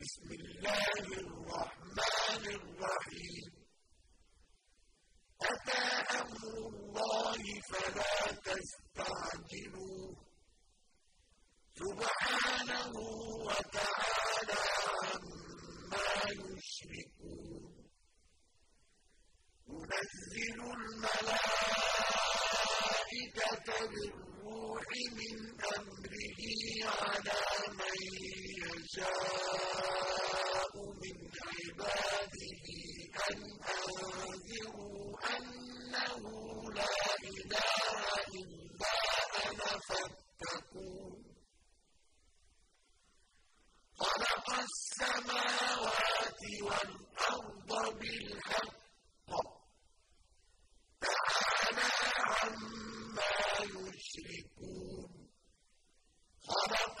بسم الله الرحمن الرحيم. أتى أمر الله فلا تستعجلوه سبحانه وتعالى عما يشركون. ينزل الملائكة بالروح من أمره على من يشاء من عباده أن أنذروا أنه لا إله إلا أنا فاتقون خلق السماوات والأرض بالحق تعالى عما يشركون خلق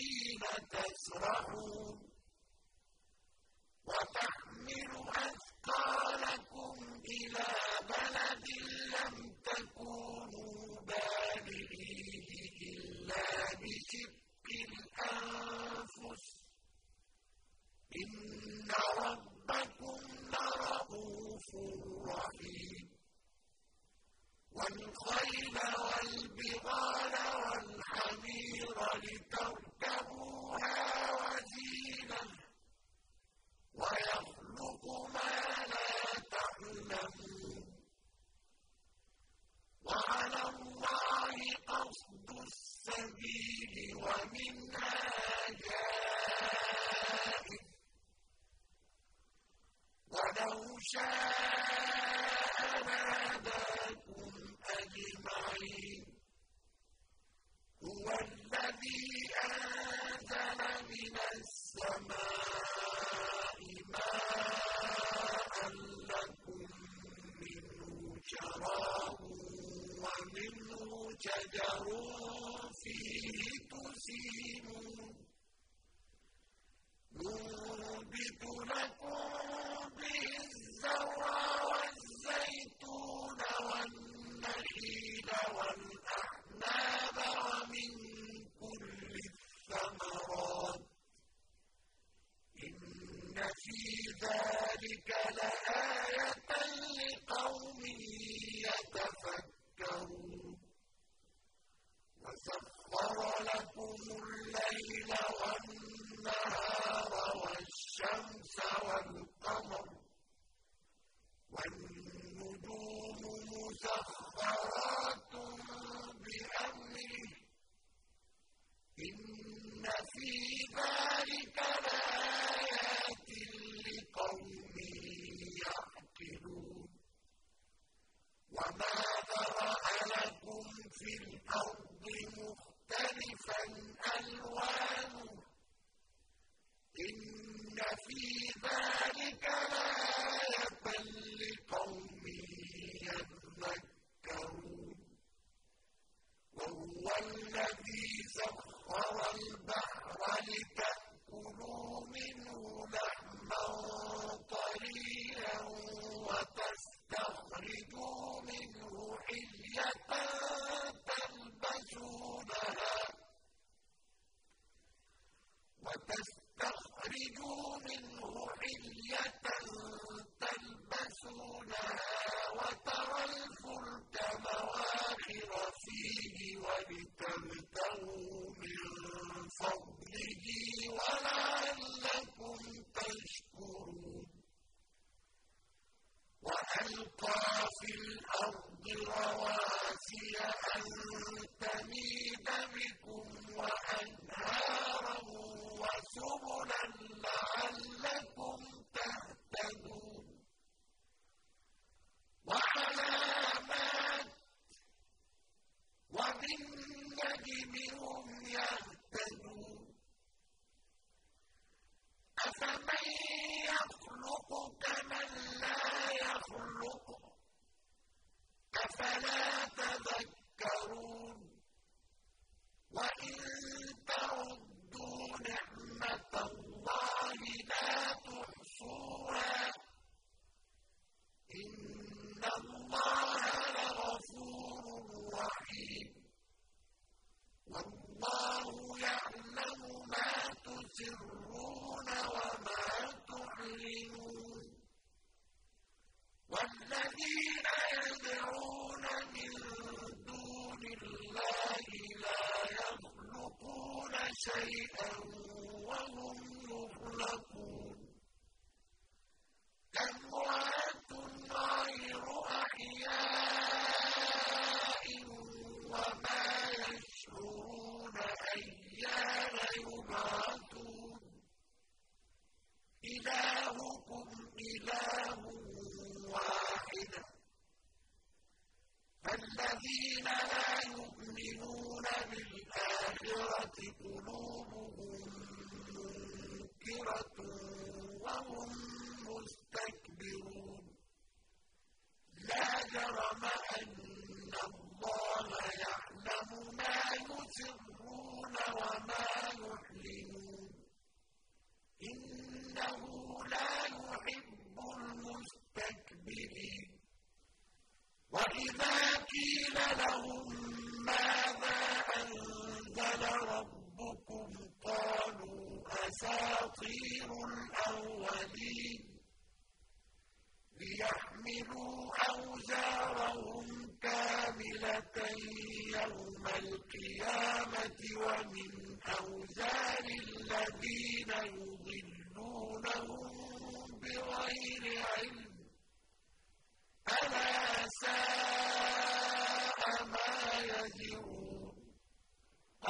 وحين تسرحون وتحمل أثقالكم إلى بلد لم تكونوا بالغيه إلا بشق الأنفس. إن ربكم لرؤوف رحيم. والخيل والبغال والحمير لتركبوها my best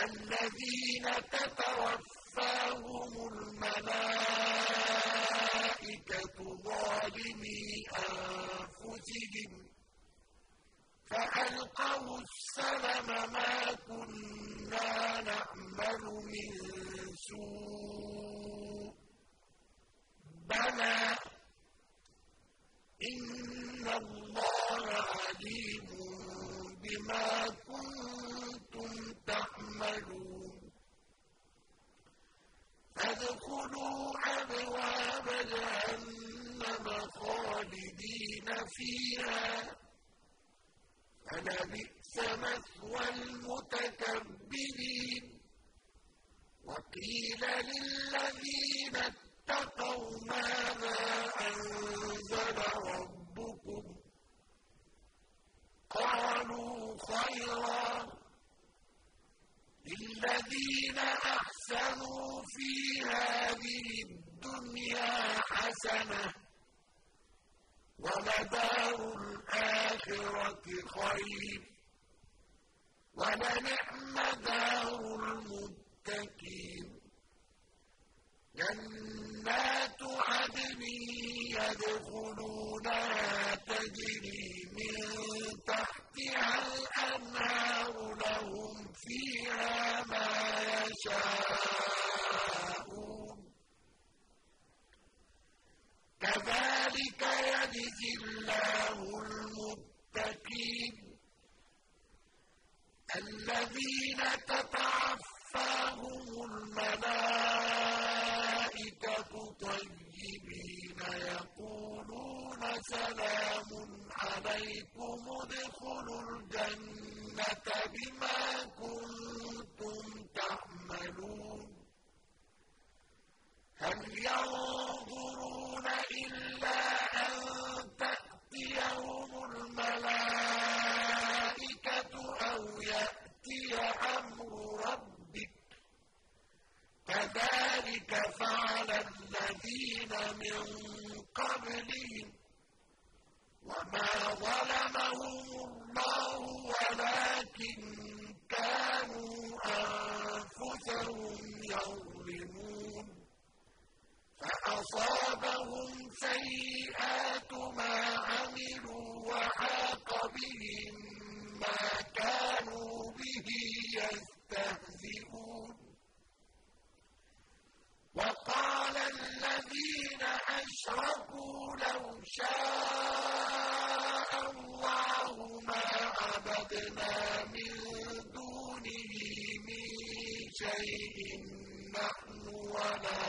الَّذِينَ تَتَوَفَّاهُمُ الْمَلَائِكَةُ ظَالِمِي أَنفُسِهِمْ فَأَلْقَوُا السَّلَمَ مَا كُنَّا نَعْمَلُ مِن سُوءٍ بَلَىٰ إِنَّ اللَّهَ عَلِيمٌ بِمَا كُنتُمْ تَعْمَلُونَ فَادْخُلُوا أَبْوَابَ جَهَنَّمَ خَالِدِينَ فِيهَا ۖ فَلَبِئْسَ مَثْوَى الْمُتَكَبِّرِينَ وَقِيلَ لِلَّذِينَ اتَّقَوْا مَاذَا أَنزَلَ رَبُّكُمْ ۚ قَالُوا خَيْرًا لِّلَّذِينَ أَحْسَنُوا فِي هَٰذِهِ الدُّنْيَا حَسَنَةٌ ۚ وَلَدَارُ الْآخِرَةِ خَيْرٌ ۚ وَلَنِعْمَ دَارُ الْمُتَّقِينَ جَنَّاتُ عَدْنٍ يَدْخُلُونَهَا تَجْرِي مِن تَحْتِهَا الْأَنْهَارُ لَهُمْ فِيهَا مَا يَشَاءُونَ ۚ كَذَٰلِكَ يَجْزِي اللَّهُ الْمُتَّقِينَ الَّذِينَ تَتَعَفَّاهُمُ الْمَلَائِكَةُ طَيِّبِينَ يَقُولُونَ سَلَامٌ عَلَيْكُمُ ادْخُلُوا الْجَنَّةَ بِمَا كُنتُمْ تَعْمَلُونَ. هَلْ يَنظُرُونَ إِلَّا أَن تَأْتِيَهُمُ الْمَلَائِكَةُ أَوْ يَأْتِيَ أَمْرُ رَبِّكَ الذين من قبلهم وما ظلمهم الله ولكن كانوا أنفسهم يظلمون. فأصابهم سيئات ما عملوا وحاق بهم ما كانوا به يستهزئون. وقال الذين أشركوا لو شاء الله ما عبدنا من دونه من شيء نحن ولا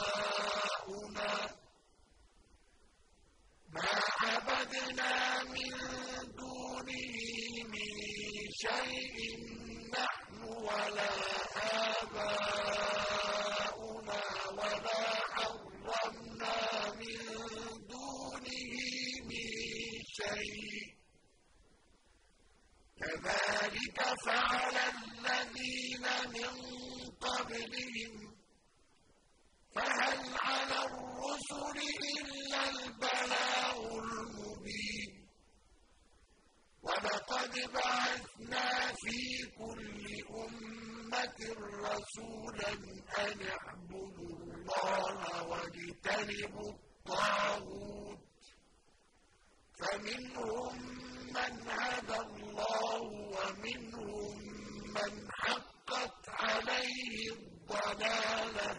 آباؤنا ما عبدنا من دونه من شيء نحن ولا آباؤنا ولا حرمنا من دونه من شيء كذلك فعل الذين من قبلهم فهل على الرسل إلا البلاغ المبين ولقد بعثنا في كل أمة رسولا أن اعبدوا الله واجتنبوا الطاغوت فمنهم من هدى الله ومنهم من حقت عليه الضلاله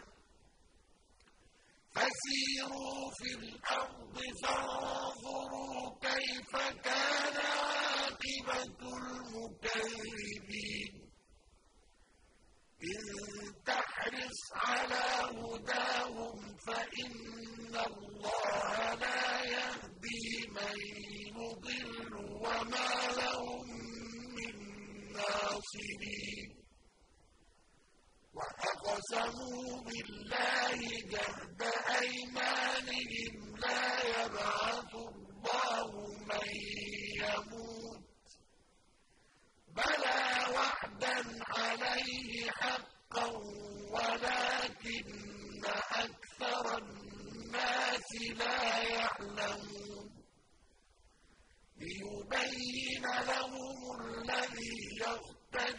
فسيروا في الأرض فانظروا كيف كان عاقبة المكذبين إن تحرص على هداهم فإن الله لا يهدي من يضل وما لهم من ناصرين وأقسموا بالله جهد أيمانهم لا يبعث الله من يموت. بلى وعدا عليه حقا ولكن أكثر الناس لا يعلمون. ليبين لهم الذي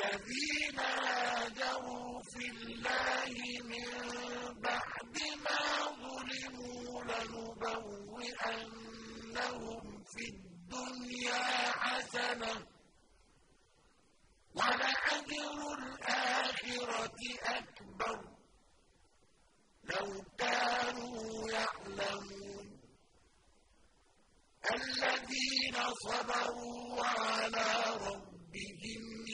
والذين هاجروا في الله من بعد ما ظلموا لنبوئنهم في الدنيا حسنة ولأجر الآخرة أكبر لو كانوا يعلمون الذين صبروا ربهم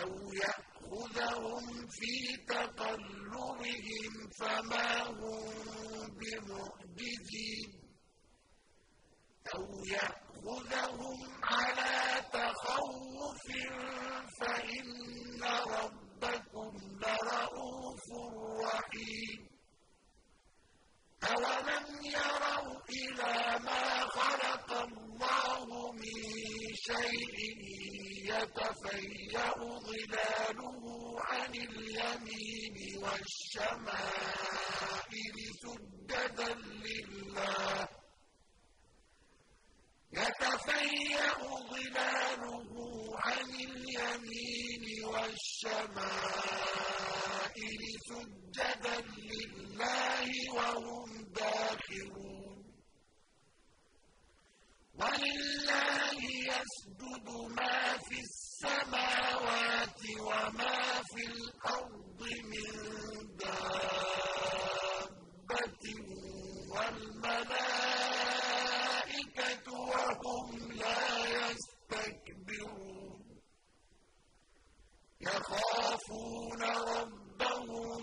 أَوْ يَأْخُذَهُمْ فِي تَقَلُّبِهِمْ فَمَا هُم بِمُعْجِزِينَ أَوْ يَأْخُذَهُمْ عَلَىٰ تَخَوُّفٍ فَإِنَّ رَبَّكُمْ لَرَءُوفٌ رَّحِيمٌ أَوَلَمْ يَرَوْا إِلَىٰ مَا خَلَقَ اللَّهُ مِن شَيْءٍ يتفيأ ظلاله عن اليمين والشمائل سجدا لله يتفيأ ظلاله عن اليمين والشمائل سجدا لله وهم داخرون ولله يسجد ما في السماوات وما في الأرض من دابة والملائكة وهم لا يستكبرون يخافون ربهم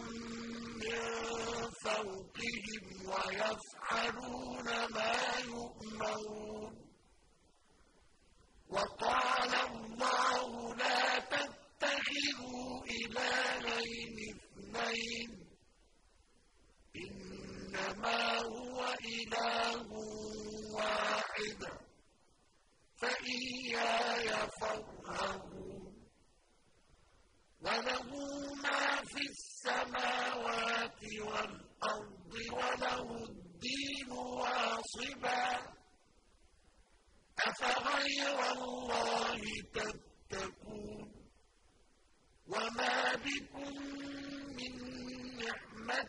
من فوقهم ويفعلون ما يؤمرون وقال الله لا تتخذوا إلهين اثنين إنما هو إله واحد فإياي فارهبون وله ما في السماوات والأرض وله الدين واصبا أفغير الله تتقون وما بكم من نعمة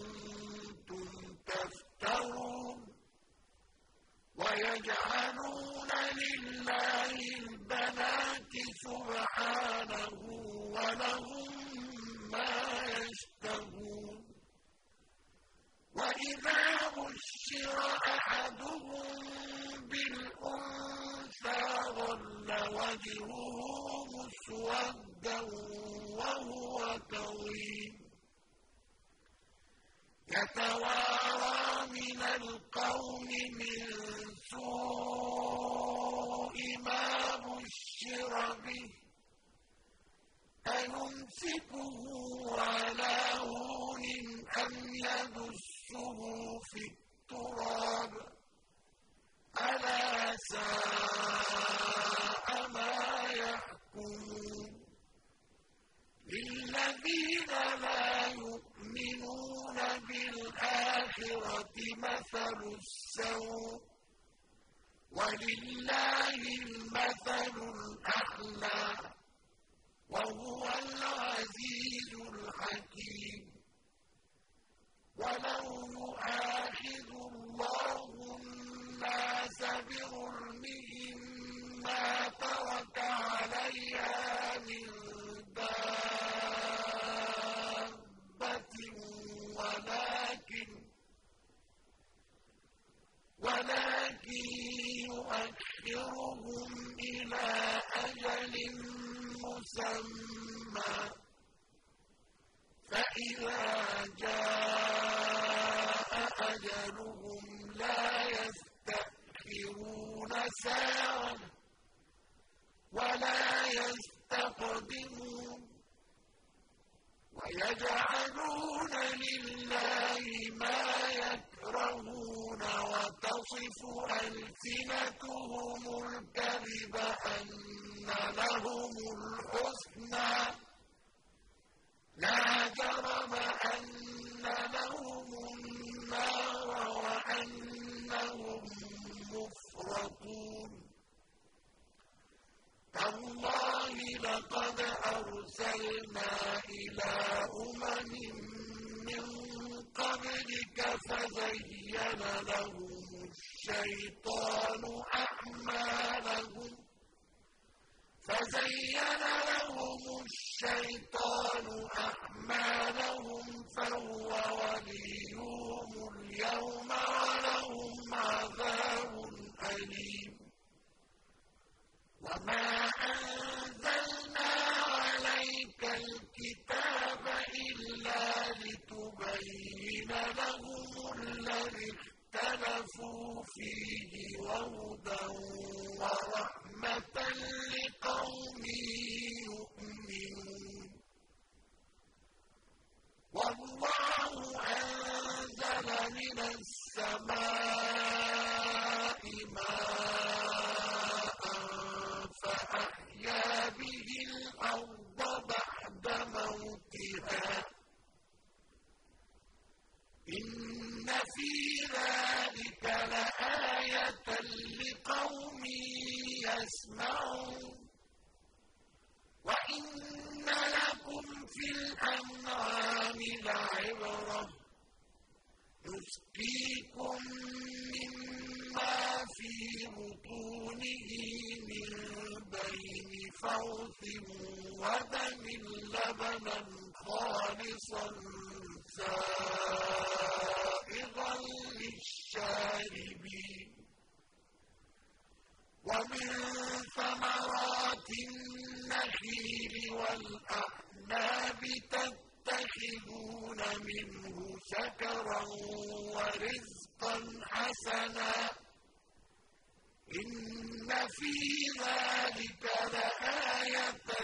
تفترون ويجعلون لله البنات سبحانه ولهم ما يشتهون. وإذا بشر أحدهم بالأنثى ظل وجهه مسودا وهو كظيم يتوارى من القوم من سوء ما بشر به أيمسكه على هون أم يدسه في التراب ألا ساء ما يحكمون للذين لا يؤمنون بالآخرة مثل السوء ولله المثل الأعلى وهو العزيز الحكيم ولو يؤاخذ الله الناس بظلمهم ما ترك عليها من دابة ولكن ولكن يؤخرهم إلى أجل مسمى فإذا جاء أجلهم لا يستأخرون ساعة ولا يستقدمون ويجعلون لله ما يكرهون وتصف ألسنتهم الكذب أن لهم الحسنى. لا جرم أن لهم النار وأنهم مفرطون. تالله لقد أرسلنا إلى أمم من قبلك فزين لهم الشيطان أعمالهم فزين لهم الشيطان أعمالهم فهو وليهم اليوم ولهم عذاب أليم. وما أنزلنا عليك الكتاب إلا لتبين لهم الذي اختلفوا فيه وهدى ورحمة لقوم يؤمنون. والله أنزل من السماء فِي ذَٰلِكَ لَآيَةً لِّقَوْمٍ يَسْمَعُونَ وَإِنَّ لَكُمْ فِي الْأَنْعَامِ لَعِبْرَةً ۖ نُّسْقِيكُم مِّمَّا فِي بُطُونِهِ مِن بَيْنِ فَرْثٍ وَدَمٍ لَّبَنًا خَالِصًا سَائِغًا لِّلشَّارِبِينَ وَمِن ثَمَرَاتِ النَّخِيلِ وَالْأَعْنَابِ تَتَّخِذُونَ مِنْهُ سَكَرًا وَرِزْقًا حَسَنًا ۗ. إِنَّ فِي ذَٰلِكَ لَآيَةً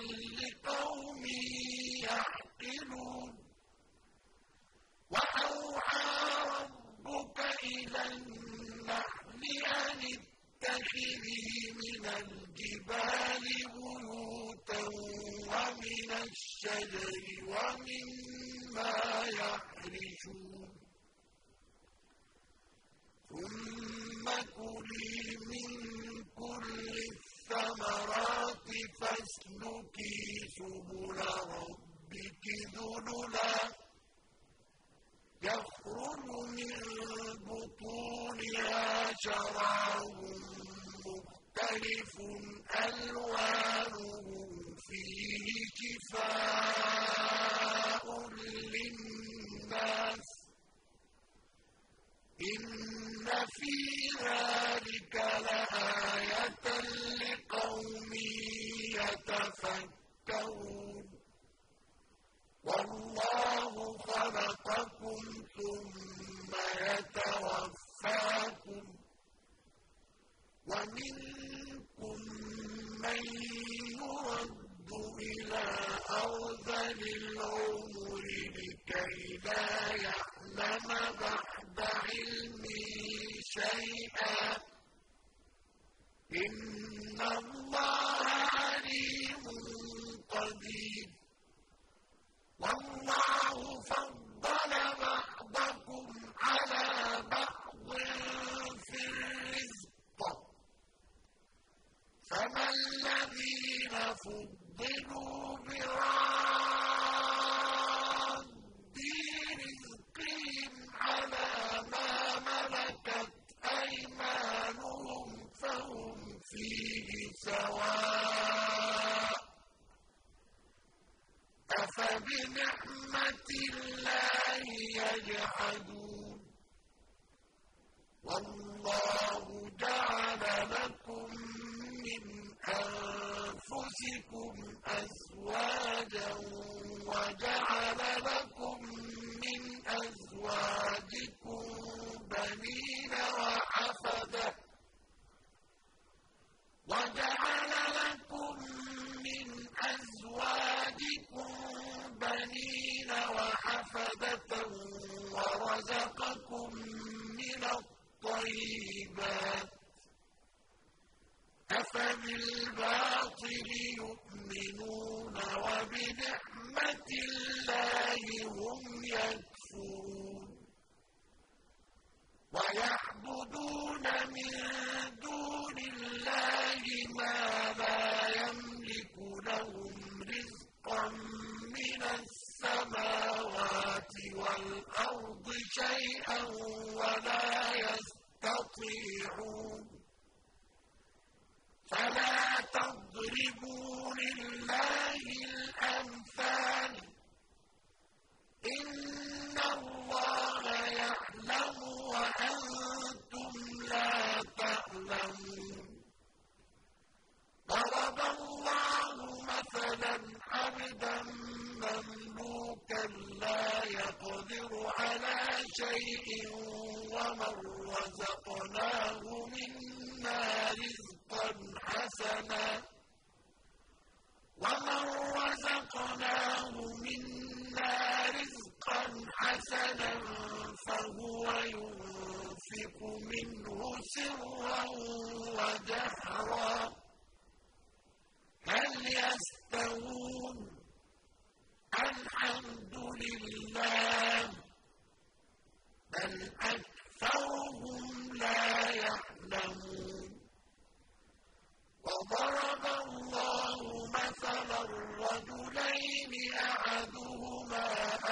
الرجلين أحدهما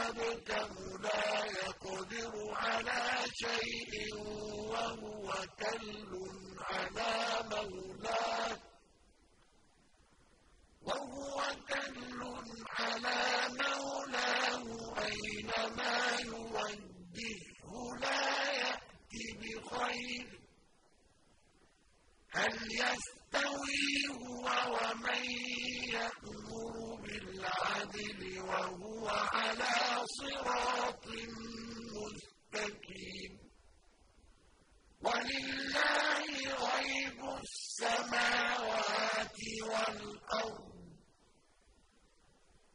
أبكم لا يقدر على شيء وهو كل على مولاه وهو كل على مولاه أينما يوجهه لا يأتي بخير هل يستوي هو ومن ولله غيب السماوات والأرض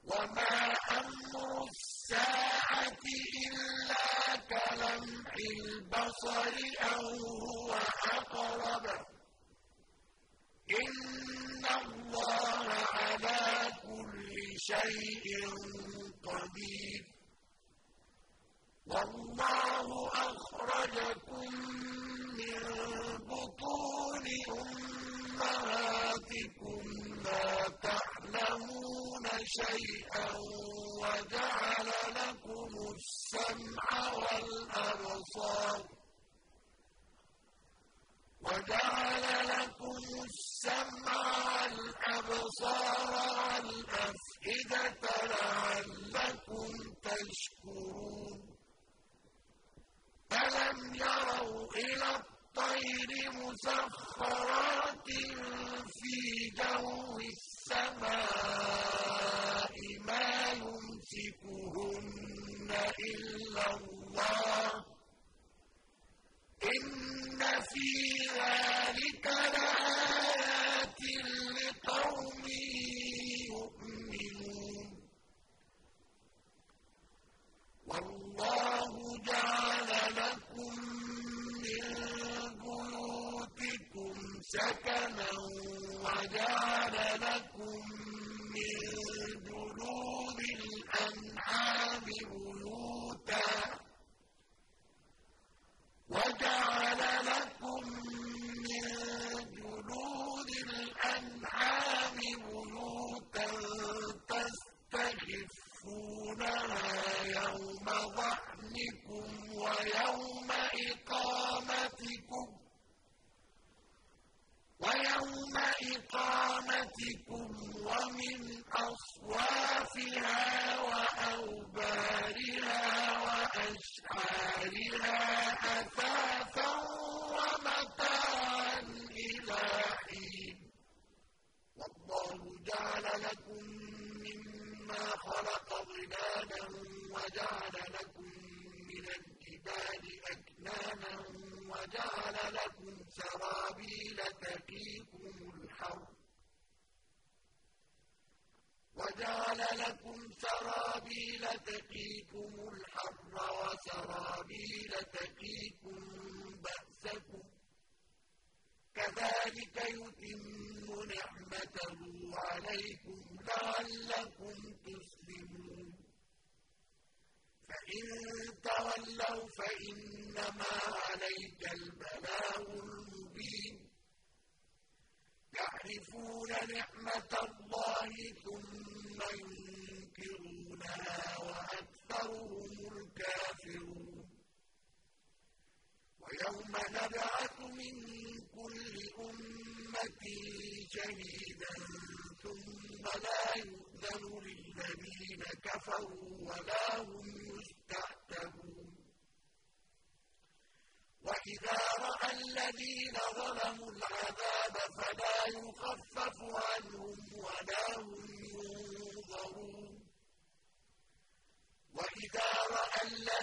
وما أمر الساعة إلا كلمح البصر أو هو أقرب إن الله على كل شيء قدير والله أخرجكم من بطون أمهاتكم لا تعلمون شيئا وجعل لكم السمع والأبصار وجعل لكم السمع والأبصار الطير مسخرات في جو السماء ما يمسكهن إلا الله. إن في ذلك لآيات وأشعارها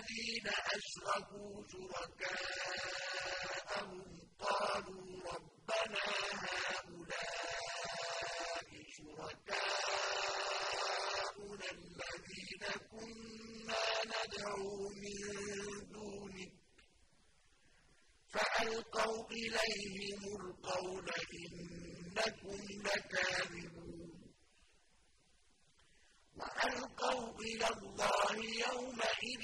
الذين أشركوا شركاءهم قالوا ربنا هؤلاء شركاؤنا الذين كنا ندعو من دونك. فألقوا إليهم القول إنكم لكاذبون. وألقوا إلى الله يومئذ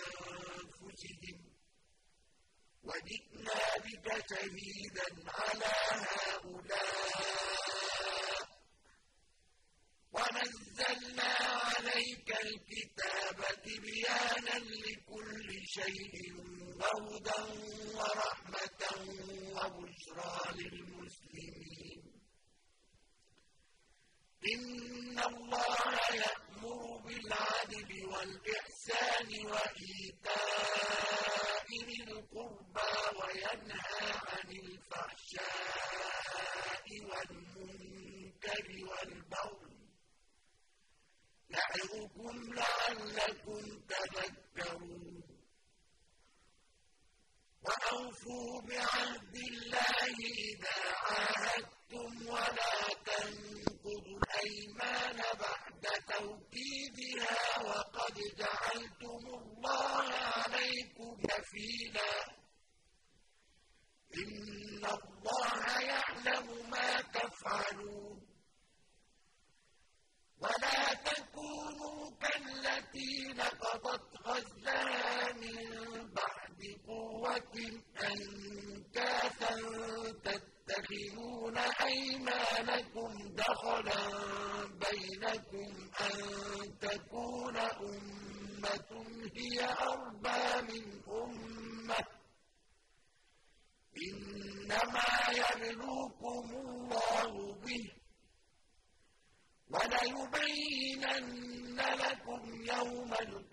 أنفسهم وجئنا بك شهيدا على هؤلاء ونزلنا عليك الكتاب تبيانا لكل شيء وهدى ورحمة وبشرى للمسلمين إن الله يأمر بالعدل والإحسان وإيتاء ذي القربى وينهى عن الفحشاء والمنكر والبغي يعظكم لعلكم تذكرون وأوفوا بعهد الله إذا عاهدتم ولا تنقضوا الأيمان بعد توكيدها وقد جعلتم الله عليكم كفيلا إن الله يعلم ما تفعلون ولا تكونوا كالتي نقضت غزلها من بعد قوة أنكاثا تتخذون أيمانكم دخلا بينكم أن تكون أمة هي أربى من أمة إنما يبلوكم الله به وَلَيُبَيِّنَنَّ لَكُمْ يَوْمَ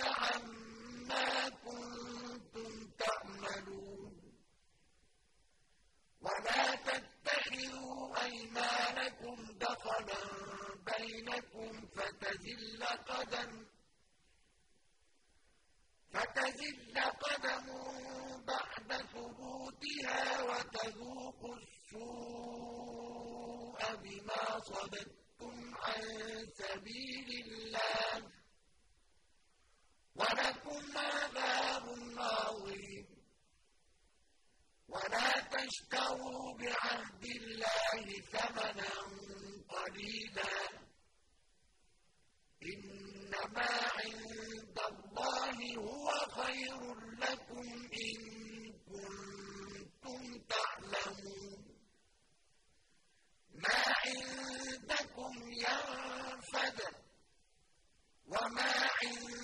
عَمَّا كُنتُمْ تَعْمَلُونَ. وَلَا تَتَّخِذُوا أَيْمَانَكُمْ دَخَلًا بَيْنَكُمْ فَتَزِلَّ قَدَمٌ فتزل قدم بعد ثبوتها وتذوقوا السوء بما صددتم عن سبيل الله. ولكم عذاب عظيم. ولا تشتروا بعهد الله ثمنا قليلا. إنما عند الله هو خير لكم إن كنتم تعلمون. ما عندكم ينفد وما عند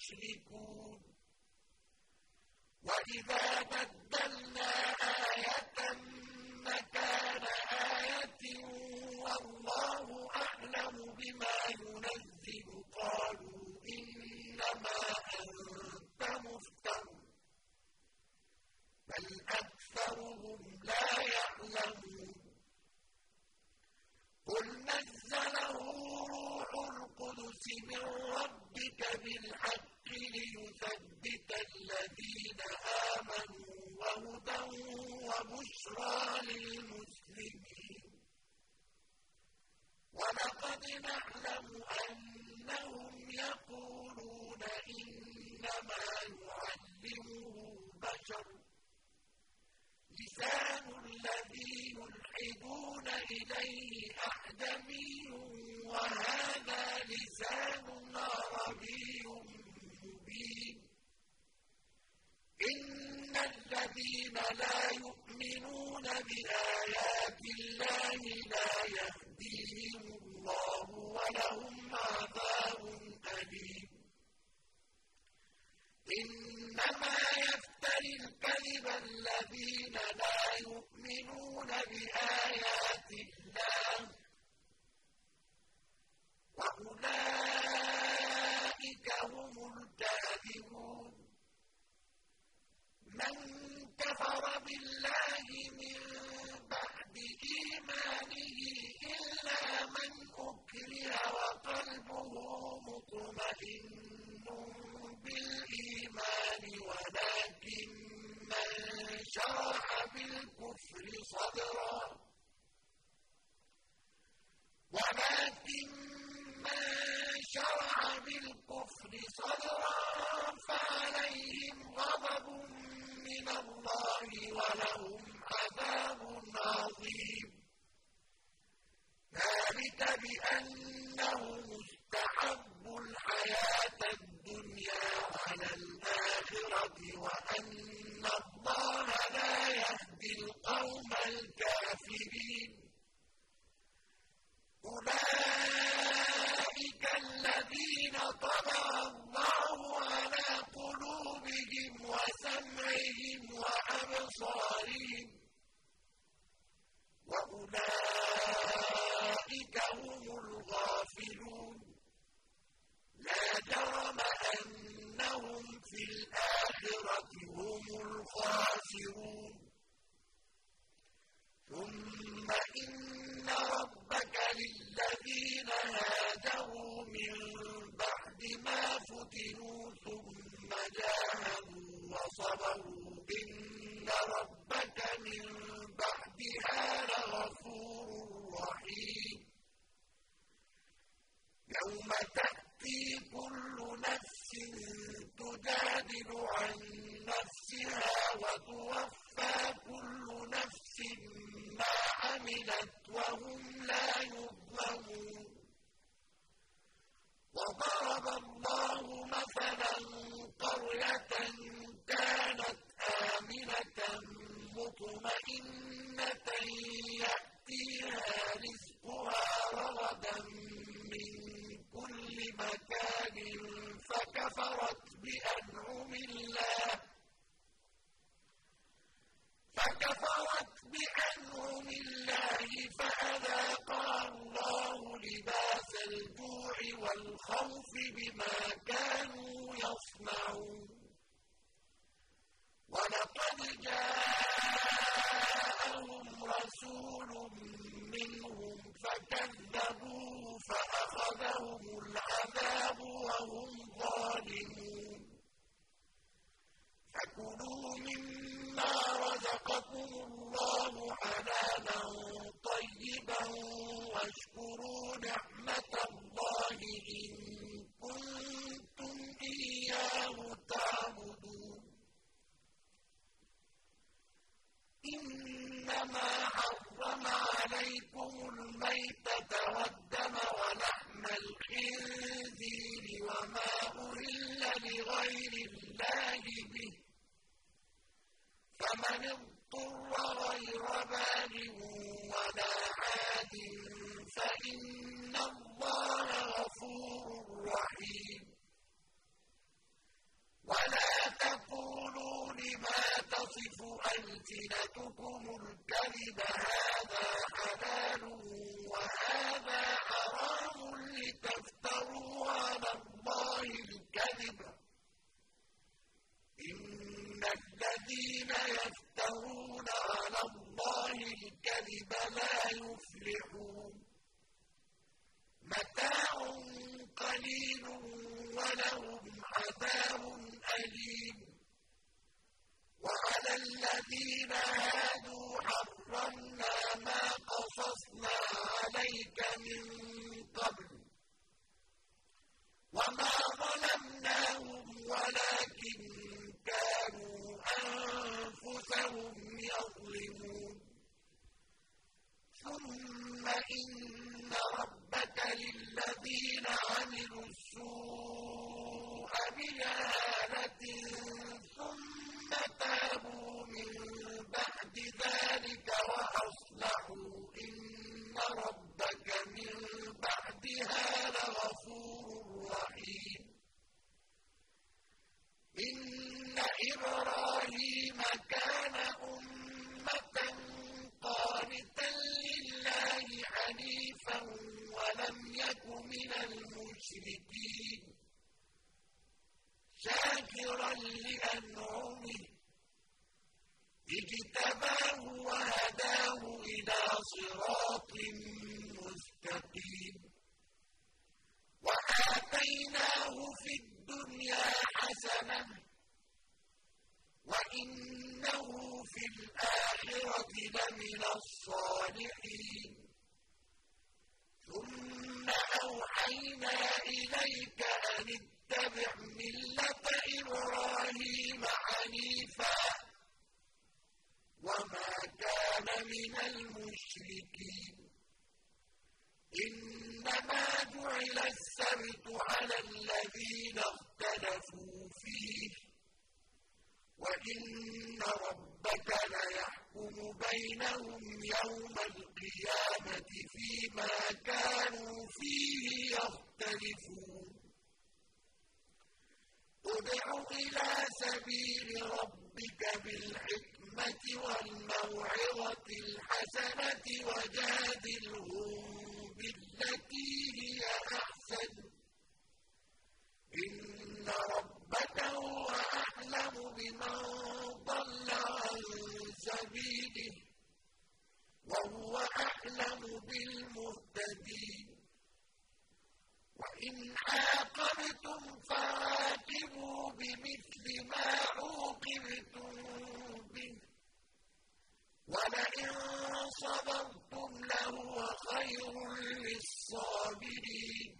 يشركون وإذا بدلنا آية مكان آية والله وبالله من بأن قُتِلُوا ثُمَّ واشكروا نعمة اخْتَلَفُوا فِيهِ. وَإِنَّ رَبَّكَ لَيَحْكُمُ بَيْنَهُمْ يَوْمَ الْقِيَامَةِ فِيمَا كَانُوا فِيهِ يَخْتَلِفُونَ. ادْعُ إِلَى سَبِيلِ رَبِّكَ بِالْحِكْمَةِ وَالْمَوْعِظَةِ الْحَسَنَةِ وَجَادِلْهُم بِالَّتِي هِيَ أَحْسَنُ. رَبَّكَ هُوَ أَعْلَمُ بِمَن ضَلَّ عَن سَبِيلِهِ وَهُوَ أَعْلَمُ بِالْمُهْتَدِينَ. وَإِنْ عَاقَبْتُمْ فَعَاقِبُوا بِمِثْلِ مَا عُوقِبْتُم بِهِ. وَلَئِن صَبَرْتُمْ لَهُوَ خَيْرٌ لِّلصَّابِرِينَ.